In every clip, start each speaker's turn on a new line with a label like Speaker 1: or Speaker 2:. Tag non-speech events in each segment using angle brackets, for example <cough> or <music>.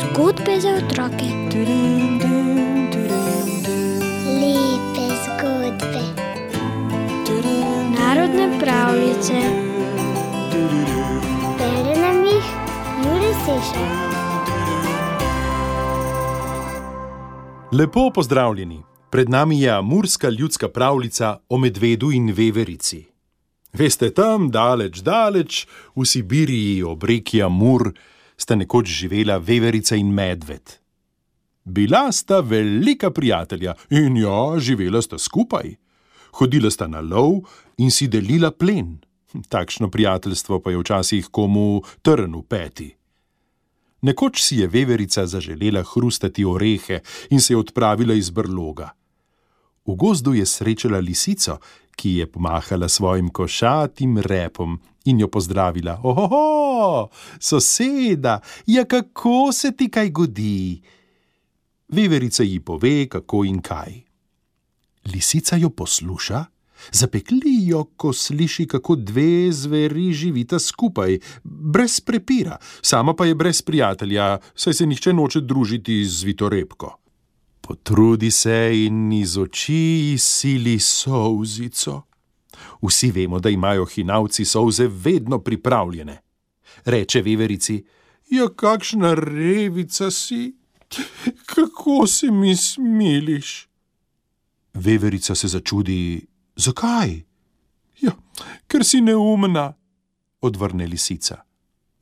Speaker 1: Zgodbe za otroke.
Speaker 2: Lepe zgodbe.
Speaker 1: Narodne pravljice.
Speaker 2: Bere nam jih Juri Sešar.
Speaker 3: Lepo pozdravljeni. Pred nami je amurska ljudska pravljica o medvedu in veverici. Veste, tam daleč, daleč v Sibiriji, ob reki Amur, sta nekoč živela veverica in medved. Bila sta velika prijatelja in ja, živela sta skupaj. Hodila sta na lov in si delila plen. Takšno prijateljstvo pa je včasih komu trn v peti. Nekoč si je veverica zaželela hrustati orehe in se je odpravila iz brloga. V gozdu je srečala lisico, ki je pomahala svojim košatim repom in jo pozdravila: Oho, soseda, ja kako se ti kaj godi? Veverica ji pove, kako in kaj. Lisica jo posluša, zapekli jo, ko sliši, kako dve zveri živita skupaj, brez prepira, sama pa je brez prijatelja, saj se nihče noče družiti z vitorepko. Potrudi se in iz oči sili solzico. Vsi vemo, da imajo hinavci solze vedno pripravljene. Reče veverici: Ja, kakšna revica si, <laughs> kako se mi smiliš. Veverica se začudi: Zakaj? Ja, ker si neumna, odvrne lisica.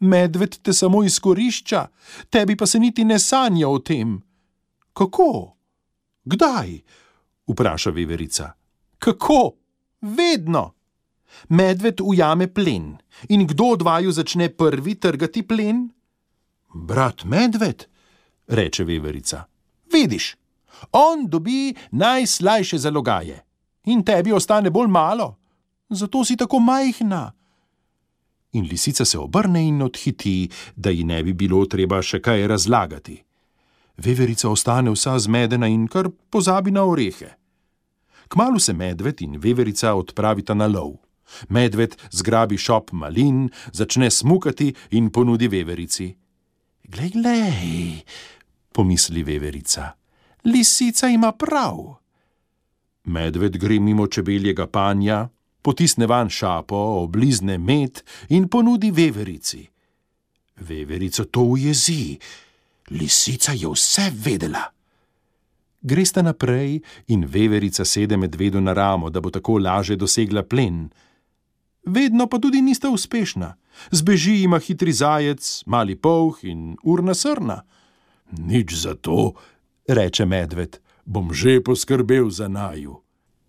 Speaker 3: Medved te samo izkorišča, tebi pa se niti ne sanja o tem. Kako? Kdaj? vpraša veverica. Kako? Vedno. Medved ujame plen in kdo od vaju začne prvi trgati plen? Brat medved, reče veverica. Vidiš, on dobi najslajše zalogaje in tebi ostane bolj malo, zato si tako majhna. In lisica se obrne in odhiti, da ji ne bi bilo treba še kaj razlagati. Veverica ostane vsa zmedena in kar pozabi na orehe. Kmalu se medved in veverica odpravita na lov. Medved zgrabi šop malin, začne smukati in ponudi veverici. Glej, glej, pomisli veverica, lisica ima prav. Medved gre mimo čebeljega panja, potisne van šapo, oblizne med in ponudi veverici. Veverica to ujezi, lisica je vse vedela. Gresta naprej in veverica sede medvedu na ramo, da bo tako laže dosegla plen. Vedno pa tudi nista uspešna. Zbeži ima hitri zajec, mali polh in urna srna. Nič za to, reče medved, bom že poskrbel za naju.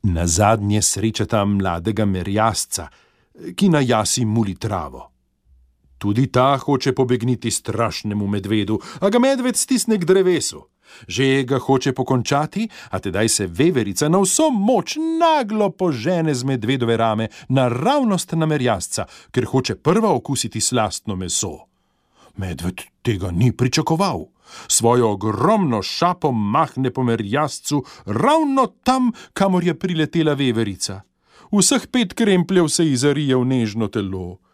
Speaker 3: Na zadnje srečata mladega merjasca, ki na jasi muli travo. Tudi ta hoče pobegniti strašnemu medvedu, a ga medved stisne k drevesu. Že ga hoče pokončati, a tedaj se veverica na vso moč naglo požene z medvedove rame naravnost na merjasca, ker hoče prva okusiti slastno meso. Medved tega ni pričakoval. Svojo ogromno šapo mahne po merjascu ravno tam, kamor je priletela veverica. Vseh pet krempljev se ji zarije v nežno telo.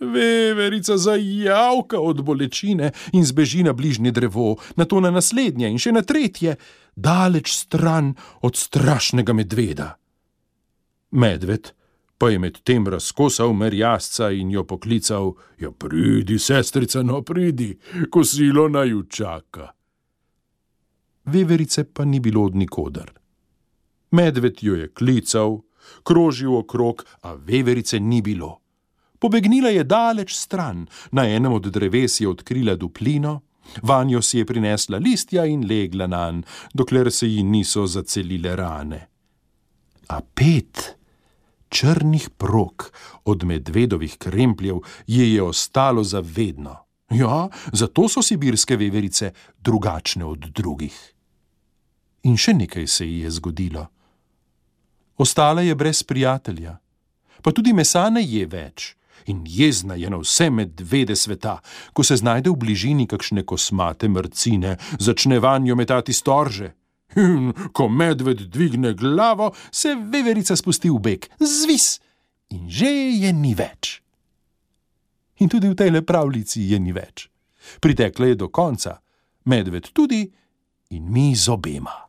Speaker 3: Veverica zajavka od bolečine in zbeži na bližnje drevo, na to na naslednje in še na tretje, daleč stran od strašnega medveda. Medved pa je med tem razkosal merjasca in jo poklical: Ja, pridi, sestrica, no pridi, kosilo naju čaka. Veverice pa ni bilo od nikoder. Medved jo je klical, krožil okrog, a veverice ni bilo. Pobegnila je daleč stran, na enem od dreves je odkrila duplino, vanjo si je prinesla listja in legla na nj, dokler se ji niso zacelile rane. A pet črnih prog od medvedovih krempljev ji je ostalo za vedno. Ja, zato so sibirske veverice drugačne od drugih. In še nekaj se ji je zgodilo. Ostala je brez prijatelja, pa tudi mesa ne je več in jezna je na vse medvede sveta, ko se znajde v bližini kakšne kosmate mrcine, začne vanjo metati storže. In ko medved dvigne glavo, se veverica spusti v beg, zvis in že je ni več. In tudi v tej pravljici je ni več. Pritekla je do konca, medved tudi in mi z obema.